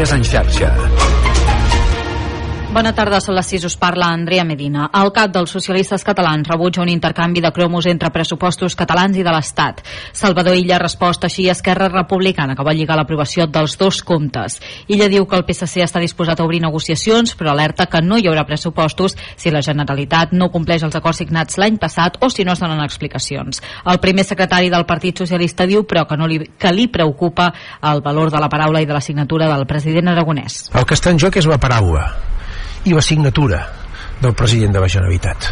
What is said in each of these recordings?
Notícies en xarxa. Bona tarda, són les 6, us parla Andrea Medina. El cap dels socialistes catalans rebutja un intercanvi de cromos entre pressupostos catalans i de l'Estat. Salvador Illa ha així a Esquerra Republicana, que va lligar l'aprovació dels dos comptes. Illa diu que el PSC està disposat a obrir negociacions, però alerta que no hi haurà pressupostos si la Generalitat no compleix els acords signats l'any passat o si no es donen explicacions. El primer secretari del Partit Socialista diu, però, que, no li, que li preocupa el valor de la paraula i de la signatura del president aragonès. El que està en joc és la paraula i la signatura del president de la Generalitat.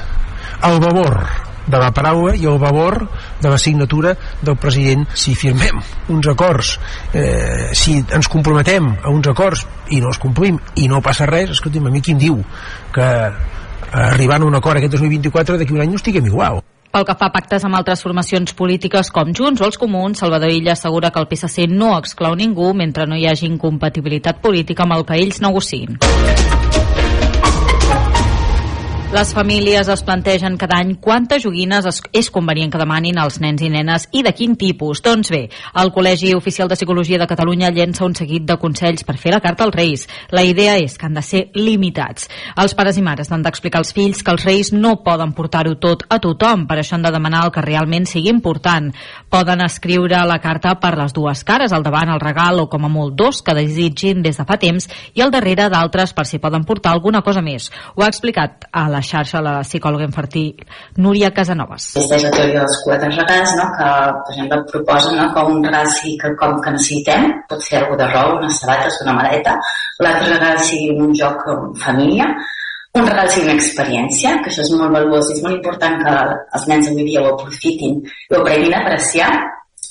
El valor de la paraula i el valor de la signatura del president si firmem uns acords eh, si ens comprometem a uns acords i no els complim i no passa res escolti'm, a mi qui em diu que arribant a un acord aquest 2024 d'aquí un any no estiguem igual pel que fa a pactes amb altres formacions polítiques com Junts o els Comuns, Salvador Illa assegura que el PSC no exclou ningú mentre no hi hagi incompatibilitat política amb el que ells negociïn. Les famílies es plantegen cada any quantes joguines es, és convenient que demanin als nens i nenes i de quin tipus. Doncs bé, el Col·legi Oficial de Psicologia de Catalunya llença un seguit de consells per fer la carta als Reis. La idea és que han de ser limitats. Els pares i mares han d'explicar als fills que els Reis no poden portar-ho tot a tothom, per això han de demanar el que realment sigui important. Poden escriure la carta per les dues cares, al davant el regal o com a molt dos que desitgin des de fa temps i al darrere d'altres per si poden portar alguna cosa més. Ho ha explicat a la la xarxa la psicòloga infantil Núria Casanovas. És la teoria dels quatre regals, no? que per exemple proposen no? que un regal sigui quelcom que necessitem, pot ser algú de rou, unes sabates, una maleta, l'altre regal sigui un joc en família, un regal sigui una experiència, que això és molt valuós i és molt important que els nens avui dia ho aprofitin i ho aprenguin a apreciar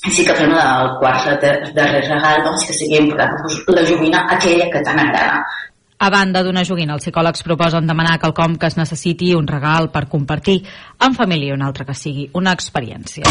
i sí que fem el quart darrer regal, doncs, que sigui important la joguina aquella que tant agrada. A banda d'una joguina, els psicòlegs proposen demanar quelcom que es necessiti un regal per compartir en família i un altre que sigui una experiència.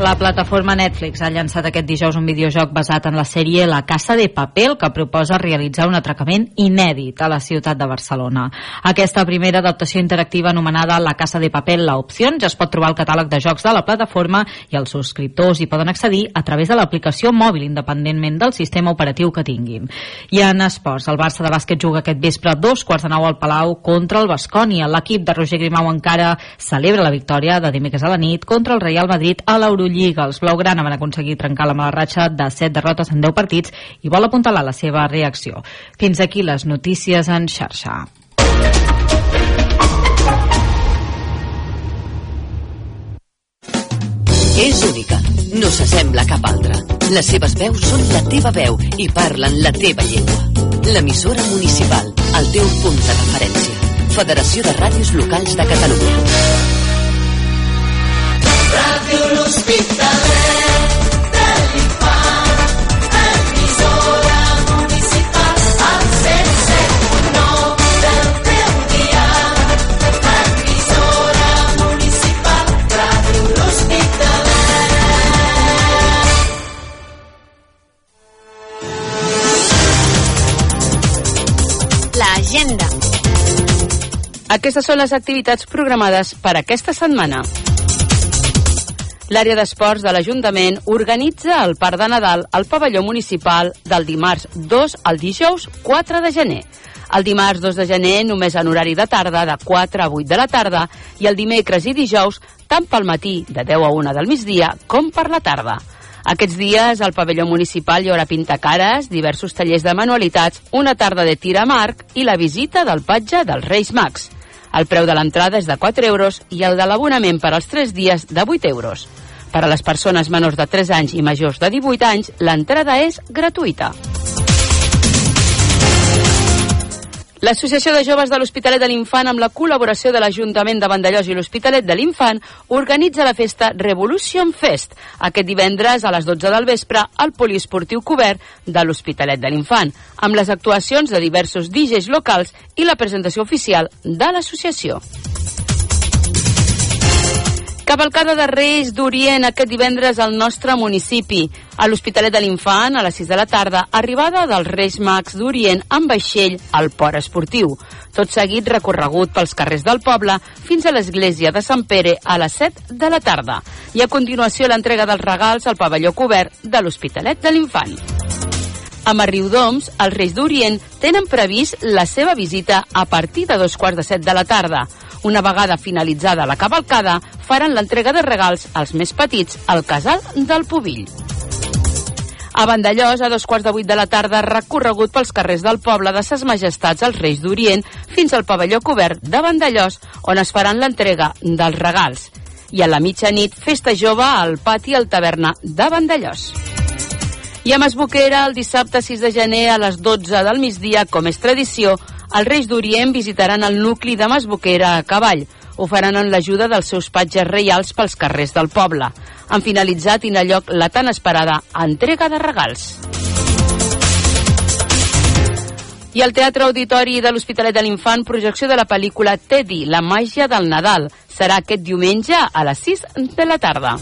La plataforma Netflix ha llançat aquest dijous un videojoc basat en la sèrie La Casa de Papel que proposa realitzar un atracament inèdit a la ciutat de Barcelona. Aquesta primera adaptació interactiva anomenada La Casa de Papel, la opció, ja es pot trobar al catàleg de jocs de la plataforma i els subscriptors hi poden accedir a través de l'aplicació mòbil independentment del sistema operatiu que tinguin. I en esports, el Barça de bàsquet juga aquest vespre a dos quarts de nou al Palau contra el Bascònia. L'equip de Roger Grimau encara celebra la victòria de dimecres a la nit contra el Real Madrid a l'Eurolliga Lliga. Els blaugrana van aconseguir trencar la mala ratxa de 7 derrotes en 10 partits i vol apuntalar la seva reacció. Fins aquí les notícies en xarxa. És única. No s'assembla cap altra. Les seves veus són la teva veu i parlen la teva llengua. L'emissora municipal, el teu punt de referència. Federació de Ràdios Locals de Catalunya. De municipal al 107.9 del teu dia. Emissora municipal. Aquestes són les activitats programades per aquesta setmana. L'àrea d'esports de l'Ajuntament organitza el Parc de Nadal al pavelló municipal del dimarts 2 al dijous 4 de gener. El dimarts 2 de gener només en horari de tarda de 4 a 8 de la tarda i el dimecres i dijous tant pel matí de 10 a 1 del migdia com per la tarda. Aquests dies al pavelló municipal hi haurà pintacares, diversos tallers de manualitats, una tarda de tir amb arc i la visita del patge dels Reis Mags. El preu de l'entrada és de 4 euros i el de l'abonament per als 3 dies de 8 euros. Per a les persones menors de 3 anys i majors de 18 anys, l'entrada és gratuïta. L'Associació de Joves de l'Hospitalet de l'Infant, amb la col·laboració de l'Ajuntament de Vandellós i l'Hospitalet de l'Infant, organitza la festa Revolution Fest aquest divendres a les 12 del vespre al poliesportiu cobert de l'Hospitalet de l'Infant, amb les actuacions de diversos DJs locals i la presentació oficial de l'associació. Cavalcada de Reis d'Orient aquest divendres al nostre municipi. A l'Hospitalet de l'Infant, a les 6 de la tarda, arribada dels Reis Mags d'Orient amb vaixell al port esportiu. Tot seguit recorregut pels carrers del poble fins a l'església de Sant Pere a les 7 de la tarda. I a continuació l'entrega dels regals al pavelló cobert de l'Hospitalet de l'Infant. A Riudoms, els Reis d'Orient tenen previst la seva visita a partir de dos quarts de set de la tarda. Una vegada finalitzada la cavalcada, faran l'entrega de regals als més petits al casal del Pubill. A Vandellós, a dos quarts de vuit de la tarda, recorregut pels carrers del poble de Ses Majestats als Reis d'Orient fins al pavelló cobert de Vandellós, on es faran l'entrega dels regals. I a la mitjanit, festa jove al pati al taverna de Vandellós. I a Masboquera, el dissabte 6 de gener a les 12 del migdia, com és tradició, els Reis d'Orient visitaran el nucli de Masboquera a cavall. Ho faran en l'ajuda dels seus patges reials pels carrers del poble. Han finalitzat i lloc la tan esperada entrega de regals. I al Teatre Auditori de l'Hospitalet de l'Infant, projecció de la pel·lícula Teddy, la màgia del Nadal. Serà aquest diumenge a les 6 de la tarda.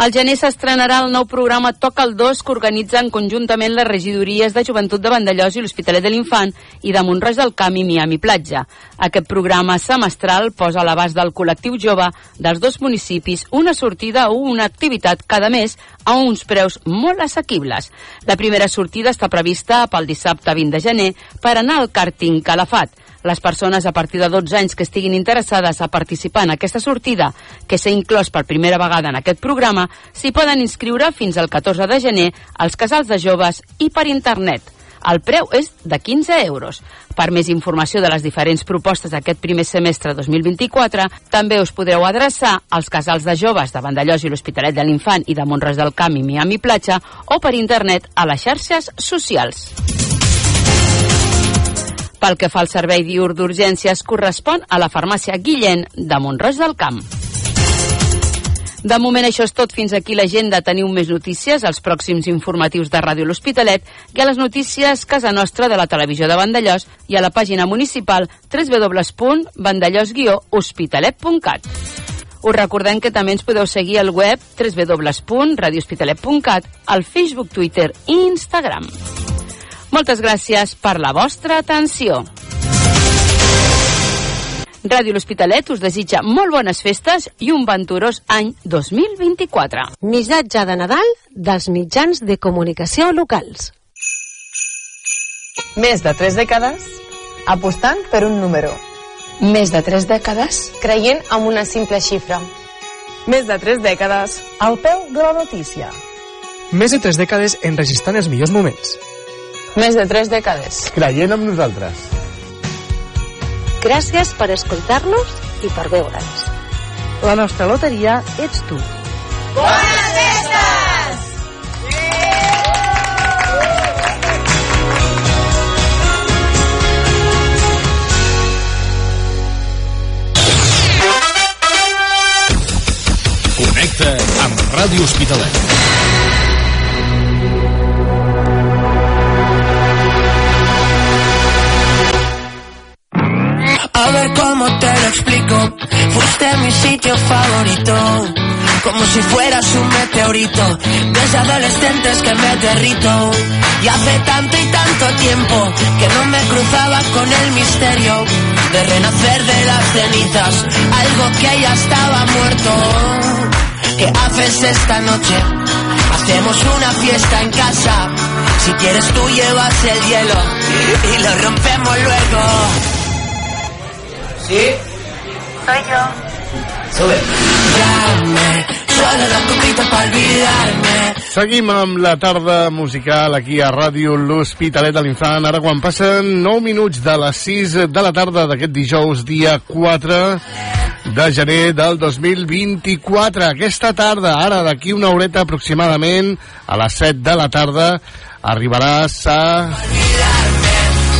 Al gener s'estrenarà el nou programa Toca el 2 que organitzen conjuntament les regidories de Joventut de Vandellós i l'Hospitalet de l'Infant i de Montroig del Camp i Miami Platja. Aquest programa semestral posa a l'abast del col·lectiu jove dels dos municipis una sortida o una activitat cada mes a uns preus molt assequibles. La primera sortida està prevista pel dissabte 20 de gener per anar al càrting Calafat. Les persones a partir de 12 anys que estiguin interessades a participar en aquesta sortida, que s'ha inclòs per primera vegada en aquest programa, s'hi poden inscriure fins al 14 de gener als casals de joves i per internet. El preu és de 15 euros. Per més informació de les diferents propostes d'aquest primer semestre 2024, també us podreu adreçar als casals de joves de Vandellós i l'Hospitalet de l'Infant i de Montres del Camp i Miami Platja o per internet a les xarxes socials. Pel que fa al servei diur d'urgències, correspon a la farmàcia Guillén de Montroig del Camp. De moment això és tot. Fins aquí l'agenda. Teniu més notícies als pròxims informatius de Ràdio L'Hospitalet i a les notícies Casa Nostra de la televisió de Vandellós i a la pàgina municipal www.vandellós-hospitalet.cat. Us recordem que també ens podeu seguir al web www.radiohospitalet.cat, al Facebook, Twitter i Instagram. Moltes gràcies per la vostra atenció. Ràdio L'Hospitalet us desitja molt bones festes i un venturós any 2024. Missatge de Nadal dels mitjans de comunicació locals. Més de tres dècades apostant per un número. Més de tres dècades creient en una simple xifra. Més de tres dècades al peu de la notícia. Més de tres dècades enregistrant els millors moments. Més de tres dècades. Creient en nosaltres. Gràcies per escoltar-nos i per veure'ns. La nostra loteria ets tu. Bones festes! Connecta amb Ràdio Hospitalet. A ver cómo te lo explico. Fuiste mi sitio favorito. Como si fueras un meteorito. Desde adolescentes que me derrito. Y hace tanto y tanto tiempo que no me cruzaba con el misterio de renacer de las cenizas. Algo que ya estaba muerto. ¿Qué haces esta noche? Hacemos una fiesta en casa. Si quieres tú llevas el hielo y lo rompemos luego. ¿Sí? Soy yo. Sube. Seguim amb la tarda musical aquí a Ràdio L'Hospitalet de l'Infant. Ara quan passen 9 minuts de les 6 de la tarda d'aquest dijous, dia 4 de gener del 2024. Aquesta tarda, ara d'aquí una horeta aproximadament, a les 7 de la tarda, arribaràs a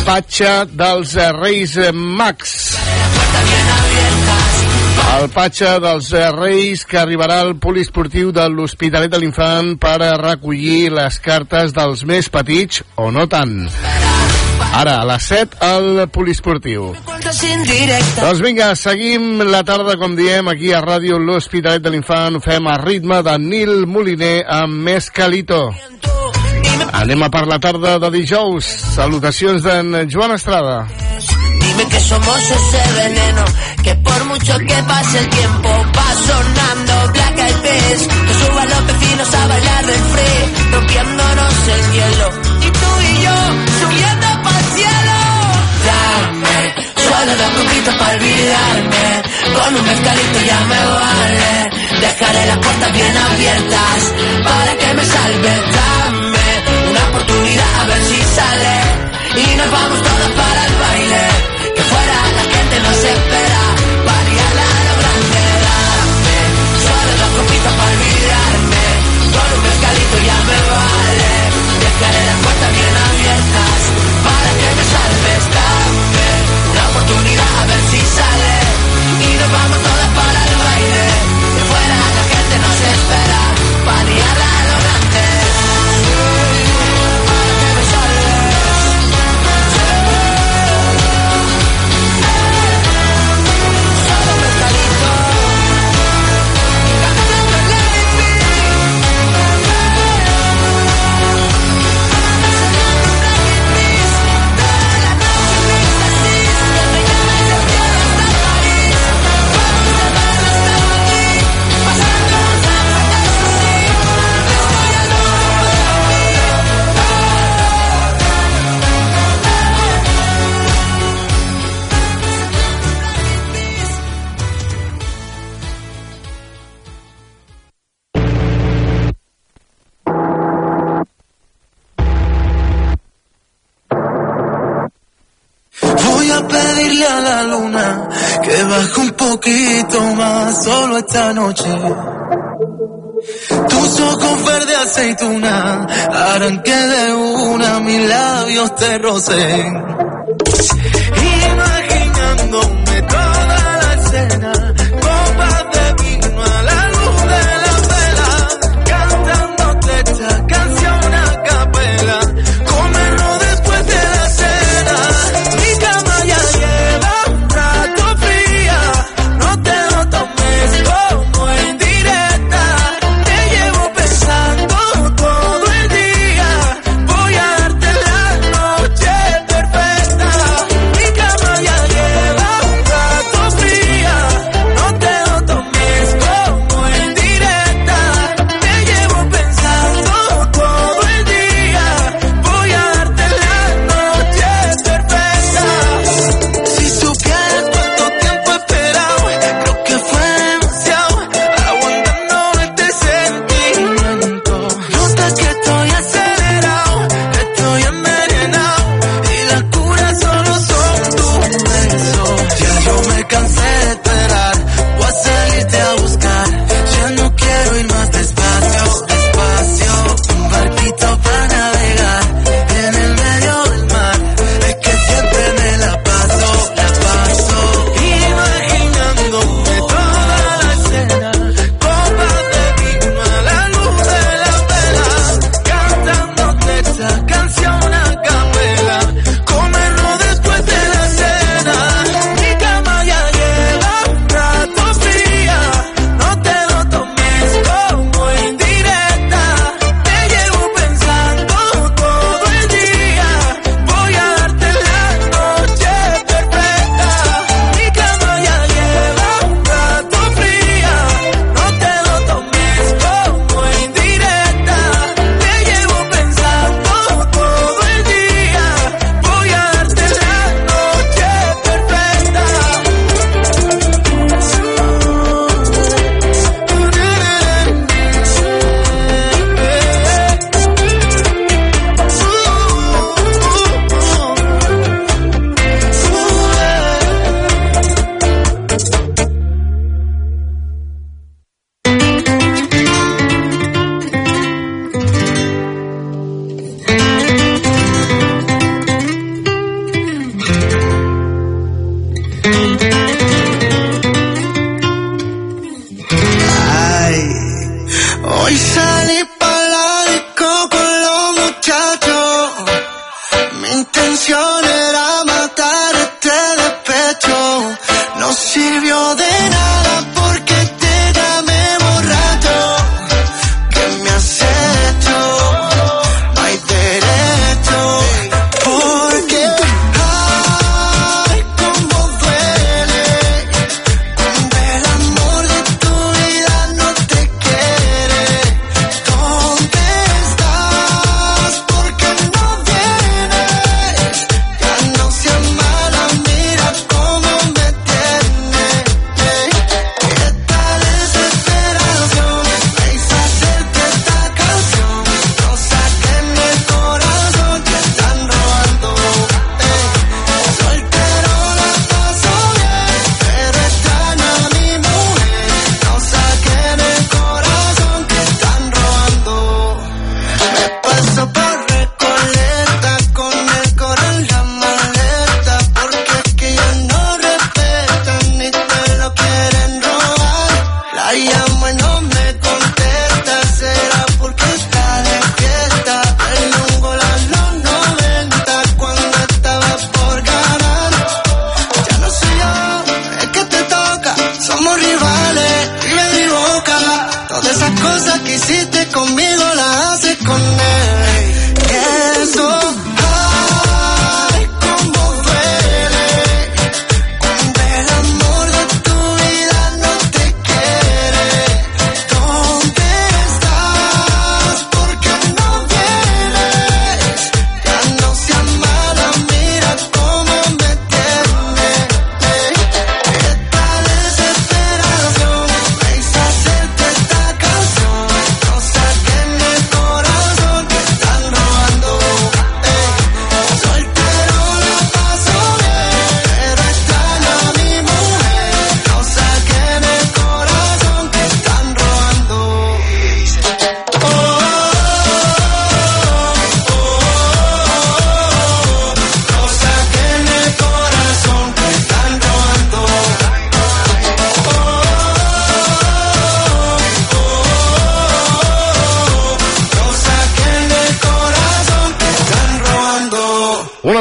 Patxa dels Reis Max. El patxa dels Reis que arribarà al poliesportiu de l'Hospitalet de l'Infant per recollir les cartes dels més petits o no tant. Ara, a les 7, al poliesportiu. Doncs vinga, seguim la tarda, com diem, aquí a Ràdio L'Hospitalet de l'Infant. Fem a ritme de Nil Moliner amb Mescalito. Anem a per la tarda de dijous. Salutacions d'en Joan Estrada. Que somos ese veneno que por mucho que pase el tiempo va sonando Black Eyed gratis. Que suban los vecinos a bailar del free, rompiéndonos el hielo. Y tú y yo subiendo para cielo. Dame solo dos copitos para olvidarme. Con un mezcalito ya me vale. Dejaré las puertas bien abiertas para que me salve. Dame una oportunidad a ver si sale. Y nos vamos todos para Tus ojos verde aceituna harán que de una mis labios te rocen. Imaginándome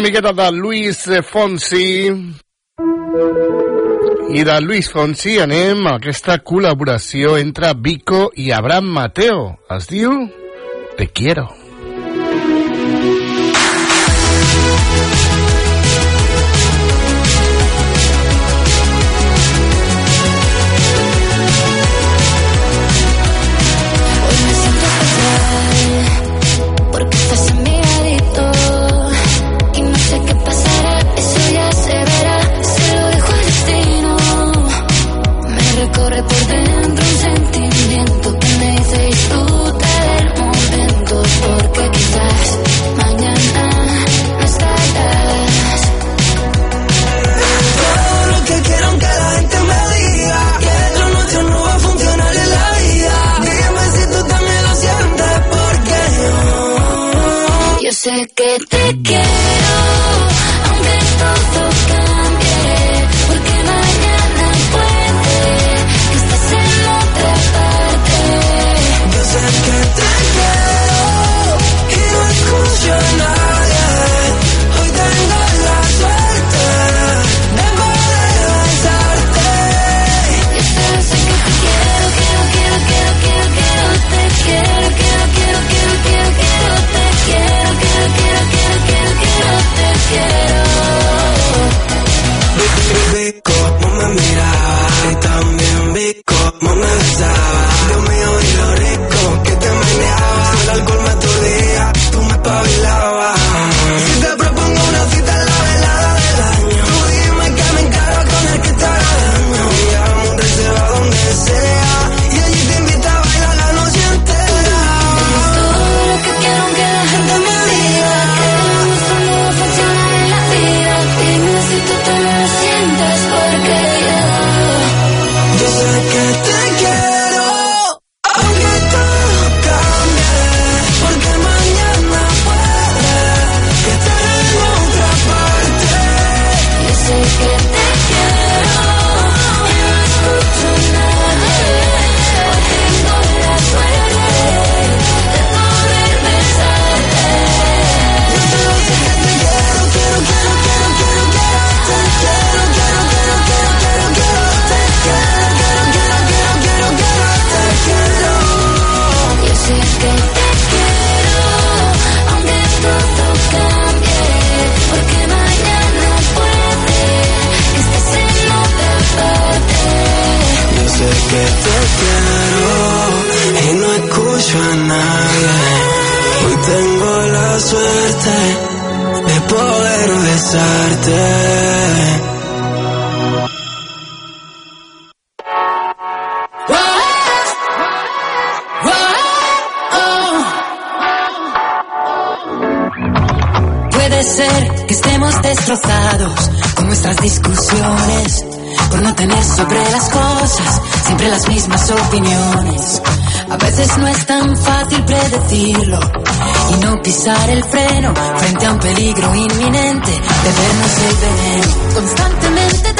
una miqueta de Luis Fonsi. I de Luis Fonsi anem a aquesta col·laboració entre Vico i Abraham Mateo. Es diu Te quiero. que te quiero, aunque todo inminente, bebernos el veneno constantemente.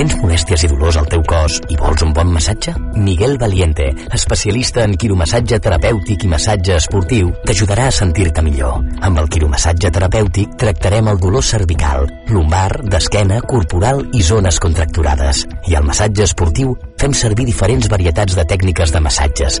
Tens molèsties i dolors al teu cos i vols un bon massatge? Miguel Valiente, especialista en quiromassatge terapèutic i massatge esportiu, t'ajudarà a sentir-te millor. Amb el quiromassatge terapèutic tractarem el dolor cervical, lumbar, d'esquena, corporal i zones contracturades. I al massatge esportiu fem servir diferents varietats de tècniques de massatges,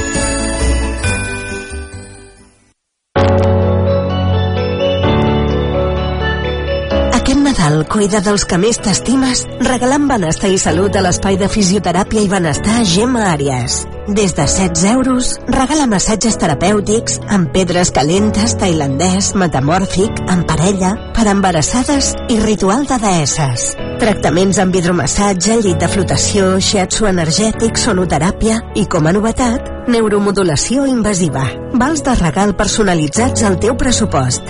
Nadal cuida dels que més t'estimes regalant benestar i salut a l'espai de fisioteràpia i benestar Gemma Àries. Des de 16 euros, regala massatges terapèutics amb pedres calentes, tailandès, metamòrfic, en parella, per embarassades i ritual de deesses. Tractaments amb hidromassatge, llit de flotació, shiatsu energètic, sonoteràpia i, com a novetat, neuromodulació invasiva. Vals de regal personalitzats al teu pressupost.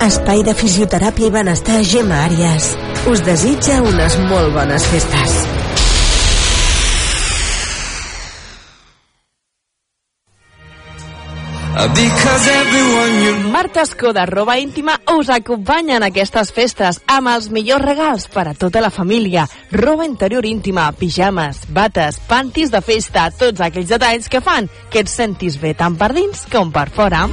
Espai de fisioteràpia i benestar Gemma Àries. Us desitja unes molt bones festes. Marta Escoda, roba íntima, us acompanya en aquestes festes amb els millors regals per a tota la família. Roba interior íntima, pijames, bates, pantis de festa, tots aquells detalls que fan que et sentis bé tant per dins com per fora.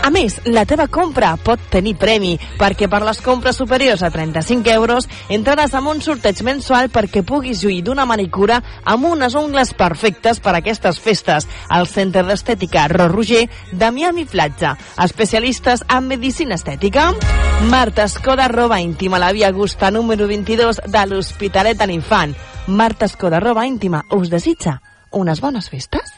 A més, la teva compra pot tenir premi, perquè per les compres superiors a 35 euros entraràs en un sorteig mensual perquè puguis lluir d'una manicura amb unes ungles perfectes per a aquestes festes al Centre d'Estètica Ro Roger de Miami Platja. Especialistes en medicina estètica. Marta Escoda, roba íntima, la via Augusta, número 22 de l'Hospitalet de l'Infant. Marta Escoda, roba íntima, us desitja unes bones festes?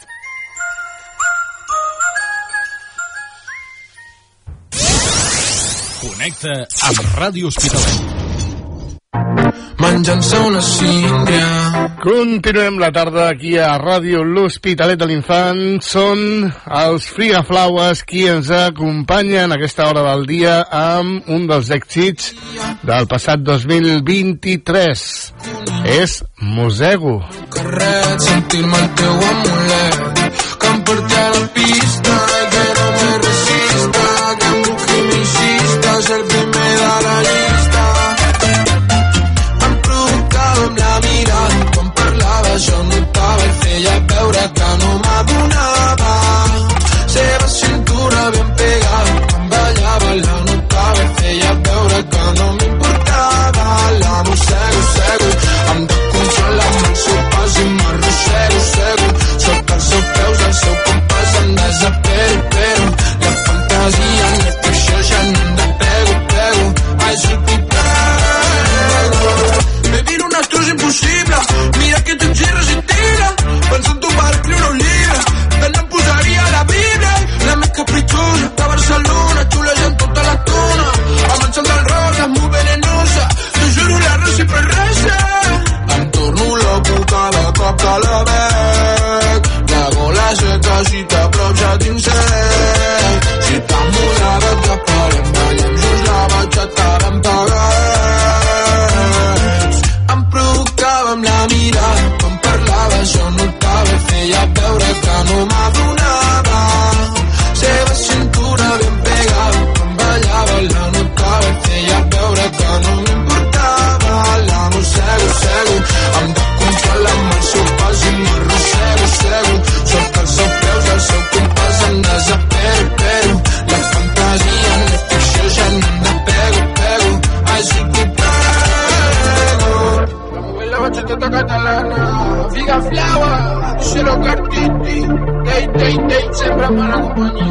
Connecta amb Ràdio Hospitalet. Menjant-se una síndria. Continuem la tarda aquí a Ràdio L'Hospitalet de l'Infant. Són els Frigaflaues qui ens acompanyen a aquesta hora del dia amb un dels èxits del passat 2023. És Mosego. Carret, sentir-me el teu amulet que em porti a la pista one.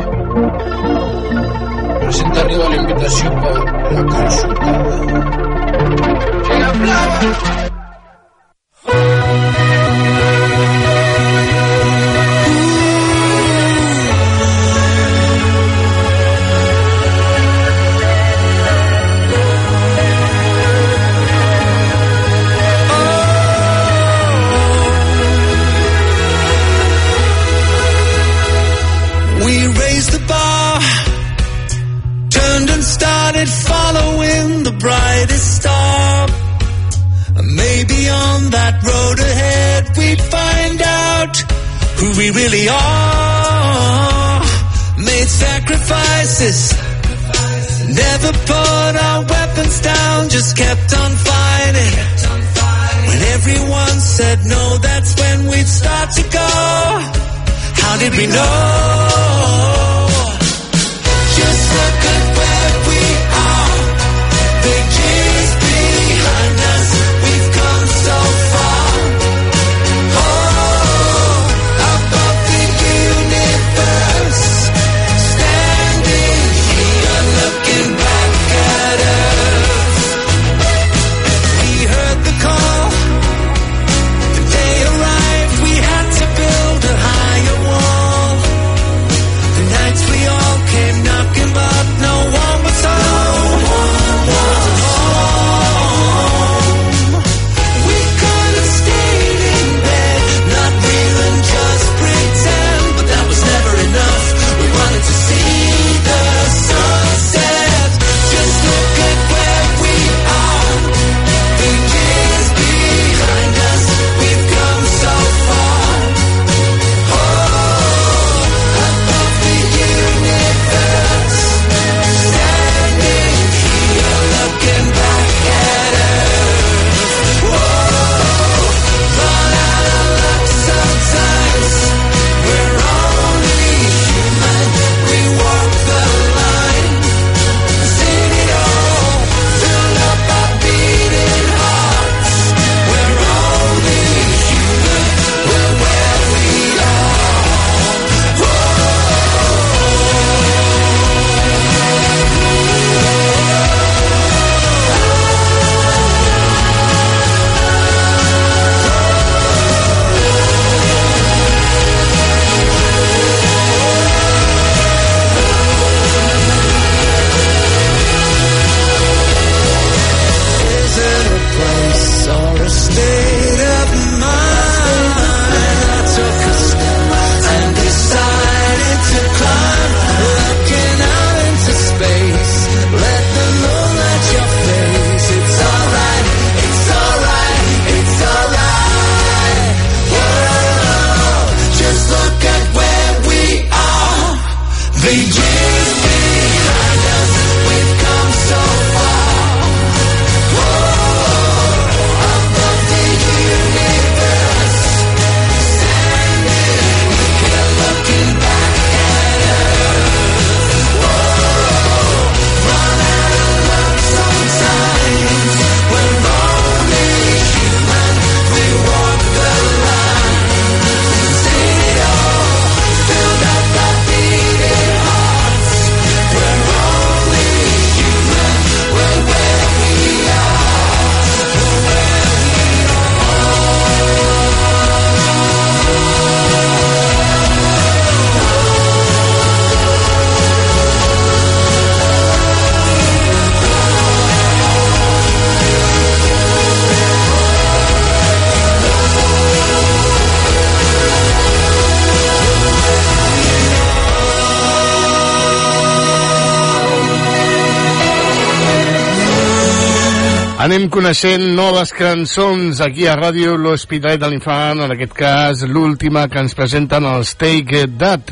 Anem coneixent noves cançons aquí a Ràdio L'Hospitalet de l'Infant, en aquest cas l'última que ens presenten els Take That,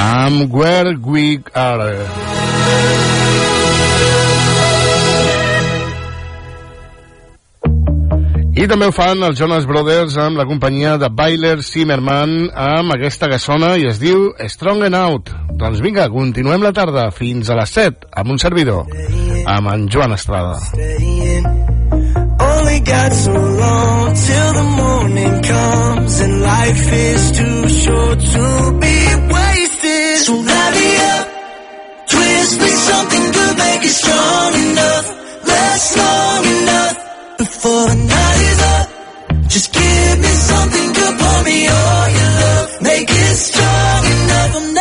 amb Where We Are. I també ho fan els Jonas Brothers amb la companyia de Bailer Zimmerman amb aquesta que sona i es diu Strong and Out. Doncs vinga, continuem la tarda fins a les 7 amb un servidor. Yeah. amb en Joan Estrada. Only got so long till the morning comes and life is too short to be wasted. So ready up, twist me something good, make it strong enough, last long enough before the night is up. Just give me something good, pour me all your love, make it strong enough. I'm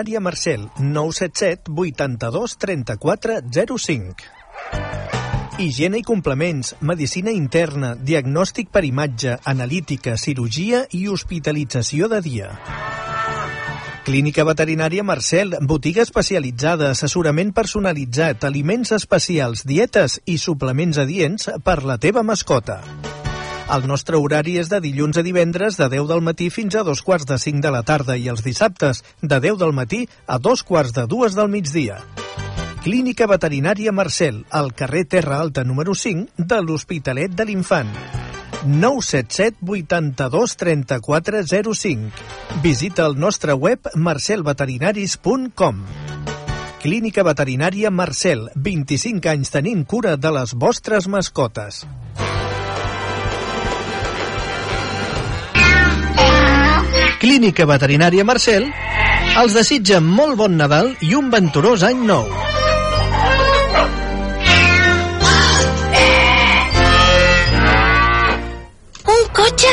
Veterinària Marcel, 977 82 34 05. Higiene i complements, medicina interna, diagnòstic per imatge, analítica, cirurgia i hospitalització de dia. Clínica Veterinària Marcel, botiga especialitzada, assessorament personalitzat, aliments especials, dietes i suplements adients per la teva mascota. El nostre horari és de dilluns a divendres de 10 del matí fins a dos quarts de 5 de la tarda i els dissabtes de 10 del matí a dos quarts de dues del migdia. Clínica Veterinària Marcel, al carrer Terra Alta número 5 de l'Hospitalet de l'Infant. 977 82 34 05. Visita el nostre web marcelveterinaris.com. Clínica Veterinària Marcel, 25 anys tenint cura de les vostres mascotes. Clínica Veterinària Marcel els desitja molt bon Nadal i un venturós any nou.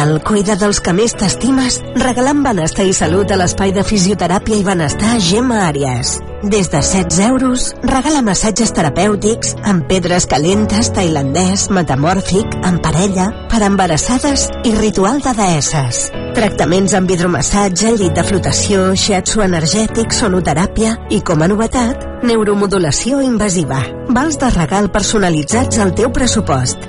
Nadal cuida dels que més t'estimes regalant benestar i salut a l'espai de fisioteràpia i benestar Gemma Àries. Des de 16 euros, regala massatges terapèutics amb pedres calentes, tailandès, metamòrfic, en parella, per embarassades i ritual de deesses. Tractaments amb hidromassatge, llit de flotació, shiatsu energètic, sonoteràpia i, com a novetat, neuromodulació invasiva. Vals de regal personalitzats al teu pressupost.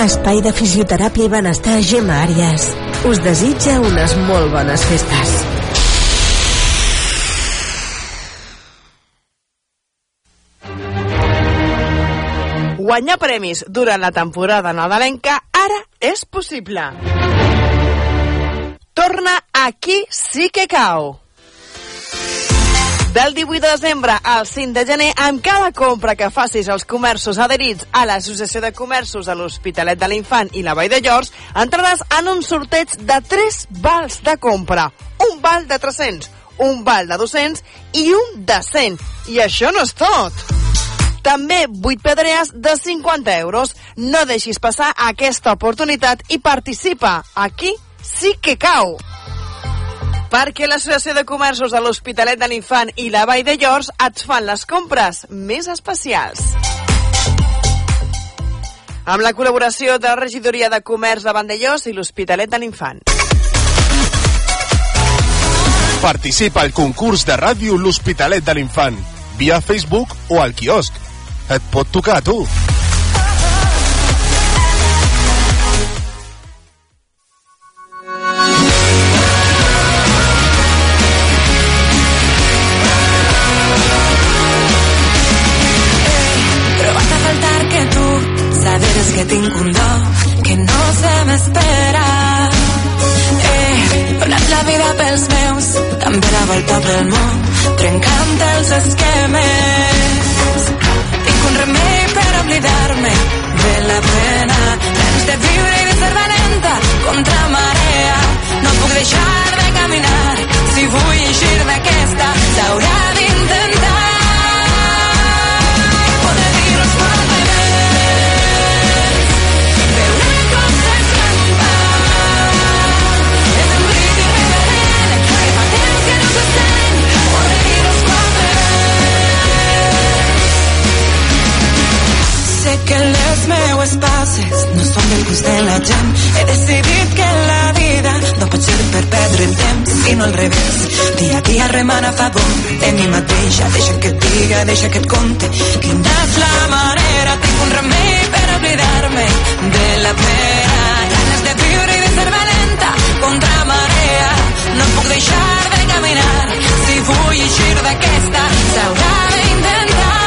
Espai de fisioteràpia i benestar Gemma Àries. Us desitja unes molt bones festes. Guanyar premis durant la temporada nadalenca ara és possible. torna Aquí sí que cau. Del 18 de desembre al 5 de gener, amb cada compra que facis als comerços adherits a l'Associació de Comerços de l'Hospitalet de l'Infant i la Vall de Llors, entraràs en un sorteig de 3 vals de compra. Un val de 300, un val de 200 i un de 100. I això no és tot. També 8 pedrees de 50 euros. No deixis passar aquesta oportunitat i participa. Aquí sí que cau perquè l'Associació de Comerços de l'Hospitalet de l'Infant i la Vall de Llors et fan les compres més especials. Amb la col·laboració de la Regidoria de Comerç de Vandellós i l'Hospitalet de l'Infant. Participa al concurs de ràdio L'Hospitalet de l'Infant via Facebook o al quiosc. Et pot tocar a tu. Tinc un do que no se m'espera. He donat la vida pels meus, també la volta pel món, trencant els esquemes. Tinc un remei per oblidar-me de la pena, tens de viure i de ser valenta contra marea. No puc deixar de caminar, si vull eixir d'aquesta, s'haurà d'intentar. Les meues passes no són del gust de la gent. He decidit que la vida no pot ser per perdre el temps, sinó al revés. Dia a dia remant a favor de mi mateixa. Deixa que et diga, deixa que et conte. Quina és la manera, tinc un remei per oblidar-me de la pena. Ganes de viure i de ser valenta contra marea. No puc deixar de caminar. Si vull eixir d'aquesta, s'haurà d'intentar.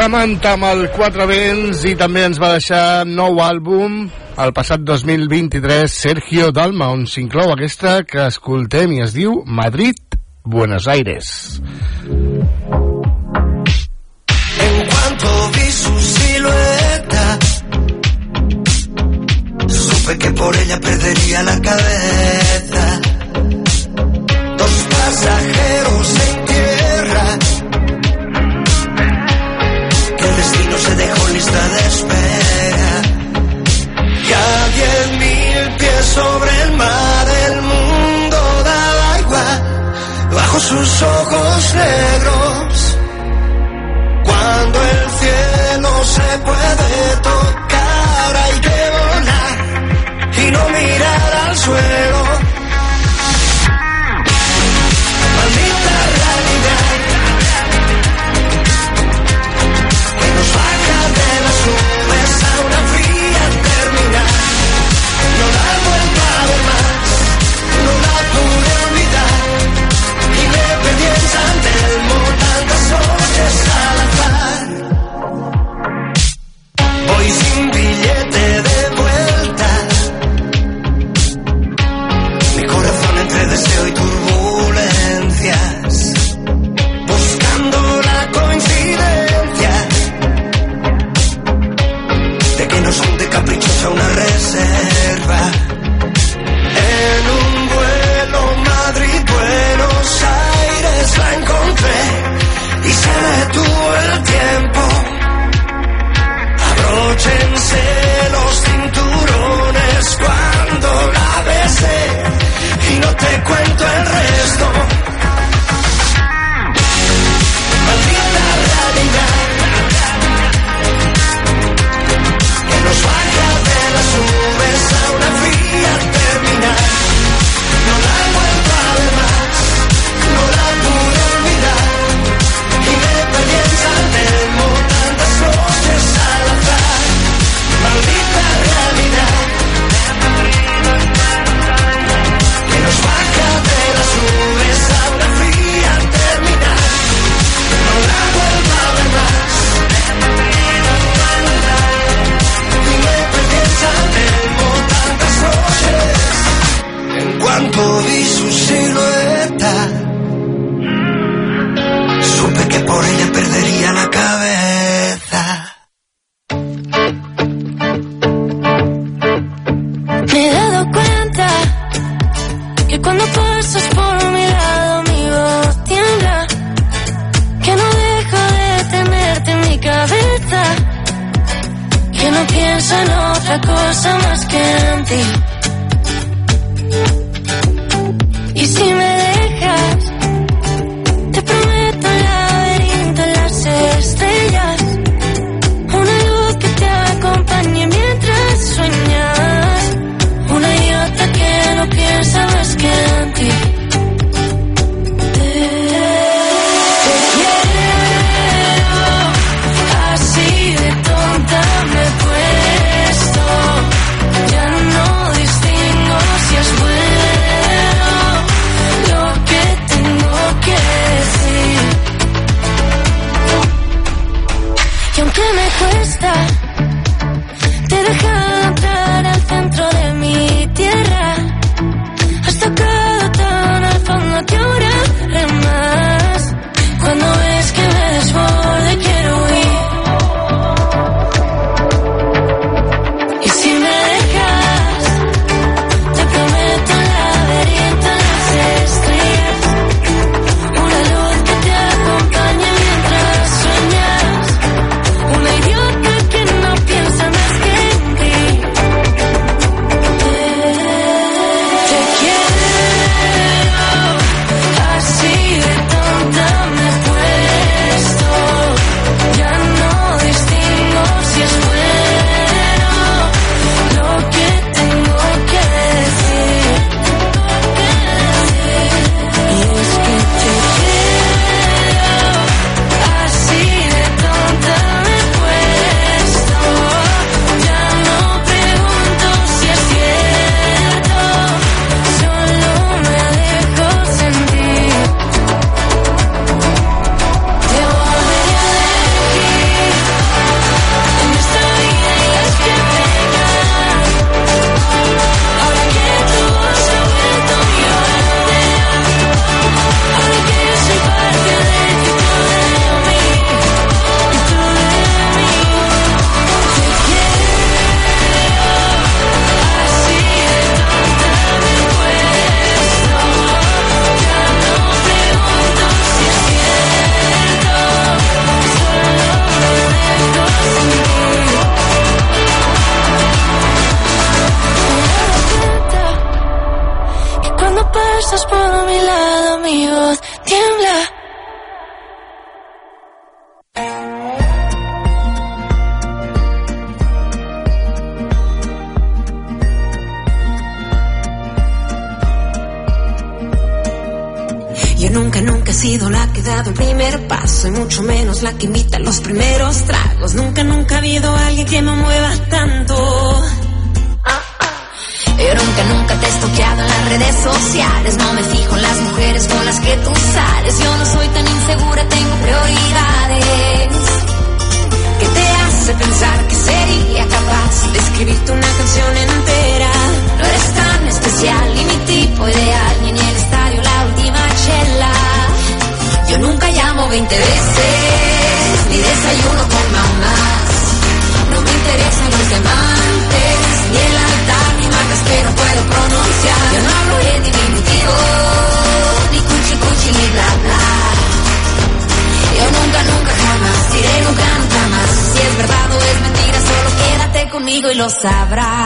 Samantha amb el Quatre Vents i també ens va deixar nou àlbum el passat 2023 Sergio Dalma on s'inclou aquesta que escoltem i es diu Madrid, Buenos Aires En cuanto vi su silueta, supe que por ella perdería la cabeza. Dos pasajeros en destino se dejó lista de espera. Y a diez mil pies sobre el mar, el mundo daba igual, bajo sus ojos negros. Cuando el cielo se puede tocar hay que volar y no mirar al suelo. menos la química. lo sabrá.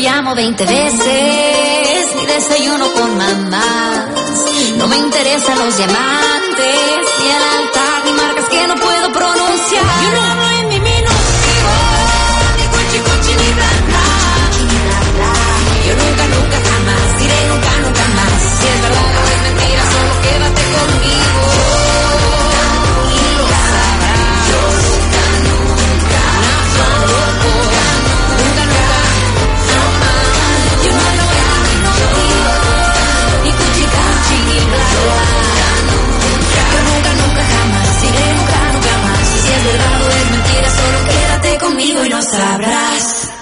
llamo 20 veces, ni desayuno con mamás, no me interesan los diamantes, ni a sabrás.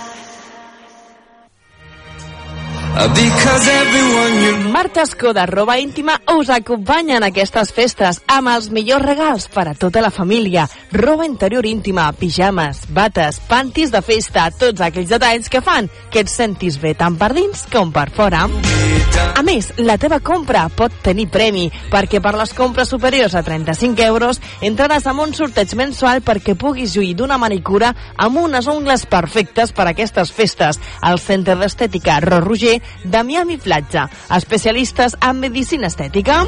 Because everyone you... Marta Escoda, roba íntima, us acompanya en aquestes festes amb els millors regals per a tota la família. Roba interior íntima, pijames, bates, pantis de festa, tots aquells detalls que fan que et sentis bé tant per dins com per fora. A més, la teva compra pot tenir premi, perquè per les compres superiors a 35 euros entraràs en un sorteig mensual perquè puguis lluir d'una manicura amb unes ungles perfectes per a aquestes festes. Al Centre d'Estètica Ro Roger de Miami Platja, especialistes en medicina estètica.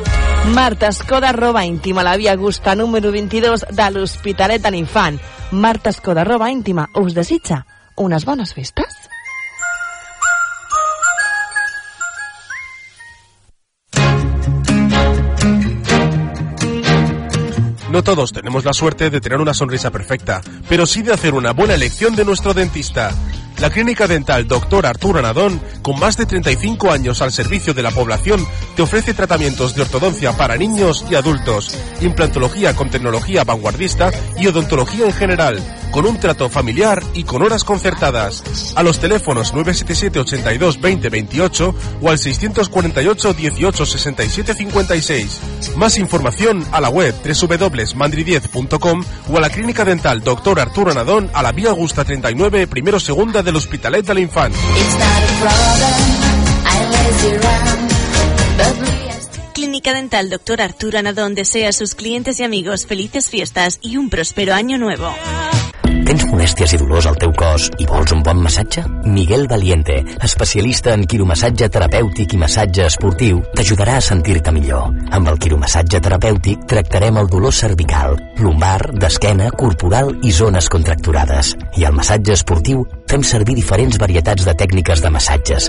Marta Escoda, roba íntima, la via Augusta número 22 de l'Hospitalet de l'Infant. Marta Escoda, roba íntima, us desitja unes bones festes? No todos tenemos la suerte de tener una sonrisa perfecta, pero sí de hacer una buena elección de nuestro dentista. La clínica dental Dr. Arturo Anadón, con más de 35 años al servicio de la población, te ofrece tratamientos de ortodoncia para niños y adultos, implantología con tecnología vanguardista y odontología en general, con un trato familiar y con horas concertadas. A los teléfonos 977 82 20 28 o al 648 18 67 56. Más información a la web www.mandridiez.com o a la clínica dental Dr. Arturo Anadón a la vía Augusta 39, primero segunda del Hospitalet de l'Infant. Clínica Dental Dr. Arturo Anadón desea a sus clientes y amigos felices fiestas y un próspero año nuevo. Tens molèsties i dolors al teu cos i vols un bon massatge? Miguel Valiente, especialista en quiromassatge terapèutic i massatge esportiu, t'ajudarà a sentir-te millor. Amb el quiromassatge terapèutic tractarem el dolor cervical, lumbar, d'esquena, corporal i zones contracturades. I al massatge esportiu fem servir diferents varietats de tècniques de massatges,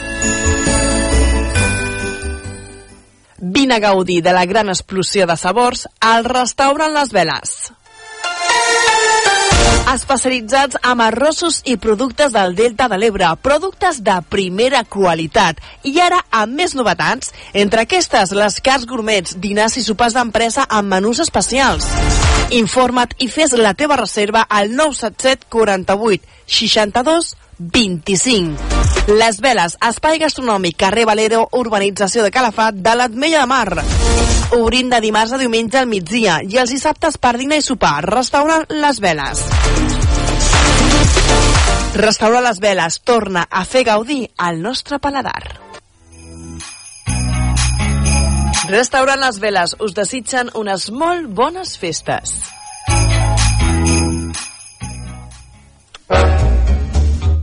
Vine a gaudir de la gran explosió de sabors al restaurant Les Veles. Especialitzats amb arrossos i productes del Delta de l'Ebre, productes de primera qualitat. I ara amb més novetats, entre aquestes les cars gourmets, dinars i sopars d'empresa amb menús especials. Informa't i fes la teva reserva al 977 48 62 25. Les Veles, espai gastronòmic, carrer Valero, urbanització de Calafat, de l'Atmella de Mar. Obrint de dimarts a diumenge al migdia i els dissabtes per dinar i sopar. Restaurant Les Veles. Restaurant Les Veles torna a fer gaudir al nostre paladar. Restaurant Les Veles us desitgen unes molt bones festes.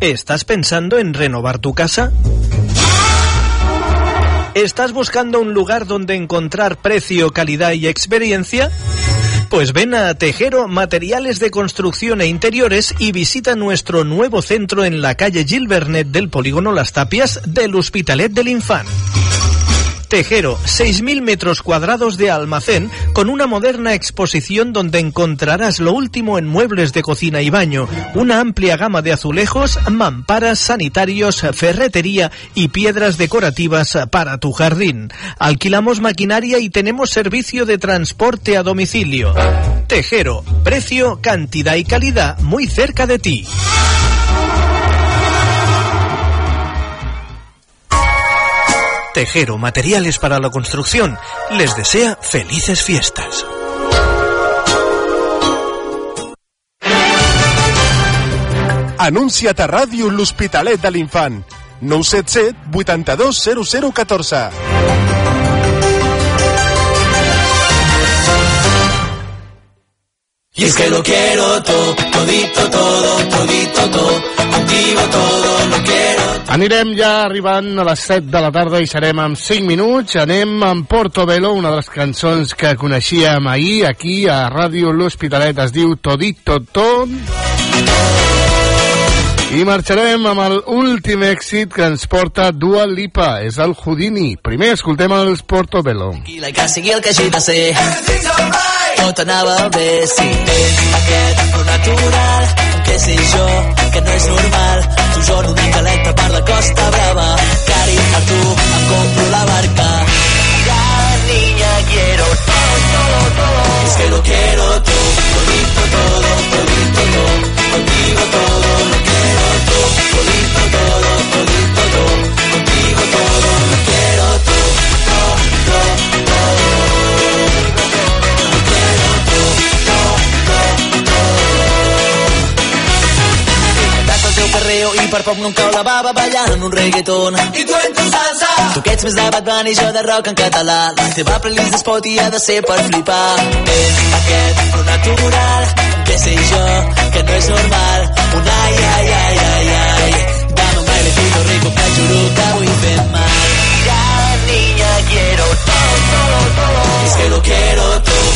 ¿Estás pensando en renovar tu casa? ¿Estás buscando un lugar donde encontrar precio, calidad y experiencia? Pues ven a Tejero Materiales de Construcción e Interiores y visita nuestro nuevo centro en la calle Gilbernet del Polígono Las Tapias del Hospitalet del Infant. Tejero, 6.000 metros cuadrados de almacén con una moderna exposición donde encontrarás lo último en muebles de cocina y baño, una amplia gama de azulejos, mamparas, sanitarios, ferretería y piedras decorativas para tu jardín. Alquilamos maquinaria y tenemos servicio de transporte a domicilio. Tejero, precio, cantidad y calidad muy cerca de ti. Tejero Materiales para la Construcción les desea felices fiestas. Anuncia't a ràdio l'Hospitalet de l'Infant. 977 82 Y es que lo quiero todo, todito todo, todito todo, contigo todo lo quiero. Anirem ja arribant a les 7 de la tarda i serem en 5 minuts. Anem amb Portobello, una de les cançons que coneixíem ahir aquí a Ràdio L'Hospitalet. Es diu Todito Tot. I marxarem amb el últim èxit que ens porta Dua Lipa, és el Houdini. Primer escoltem els Portobello. Tranquil·la, que sigui el que hagi de ser. Tot anava bé, sí. Aquest flow natural, que sé jo, que no és normal. Tu jo una calenta per la Costa Brava. Cari, per tu, em compro la barca. La niña quiero todo, todo, todo. Es que lo quiero todo, todito, todo, todito, todo. Contigo todo lo quiero todo, todo, todito, todo. Contigo todo quiero todo, todo, todo. T'has el teu carreo i per poc no em cau la bava ballant un reggaeton. I tu en tu salsa. Tu que ets més de Bad Bunny, jo de rock en català. La teva playlist de Spotify ha de ser per flipar. És aquest flow natural, que sé jo, que no és normal. Un ai, ai, ai, ai, ai. Dame un bailecito rico que vull fer mal. Ya, niña, quiero todo, todo, todo. Es que lo quiero todo,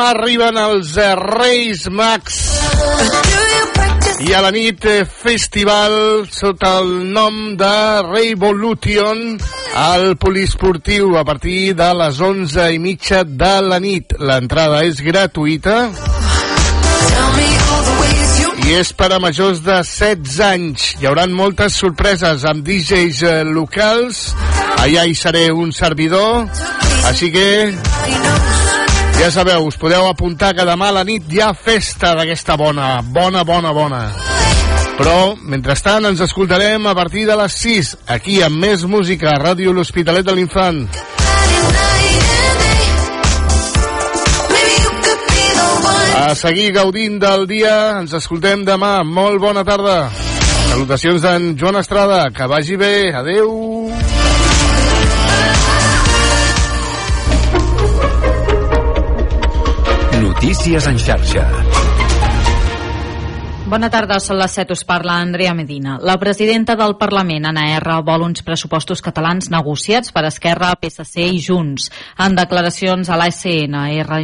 demà arriben els eh, Reis Mags i a la nit eh, festival sota el nom de Revolution al poliesportiu a partir de les 11 i mitja de la nit. L'entrada és gratuïta i és per a majors de 16 anys. Hi haurà moltes sorpreses amb DJs eh, locals. Allà hi seré un servidor. Així que ja sabeu, us podeu apuntar que demà a la nit hi ha festa d'aquesta bona, bona, bona, bona. Però, mentrestant, ens escoltarem a partir de les 6, aquí amb més música, a Ràdio L'Hospitalet de l'Infant. A seguir gaudint del dia, ens escoltem demà. Molt bona tarda. Salutacions d'en Joan Estrada. Que vagi bé. Adeu. Notícies en xarxa. Bona tarda, són les 7, us parla Andrea Medina. La presidenta del Parlament, Anna R, vol uns pressupostos catalans negociats per Esquerra, PSC i Junts. En declaracions a l'ASN, R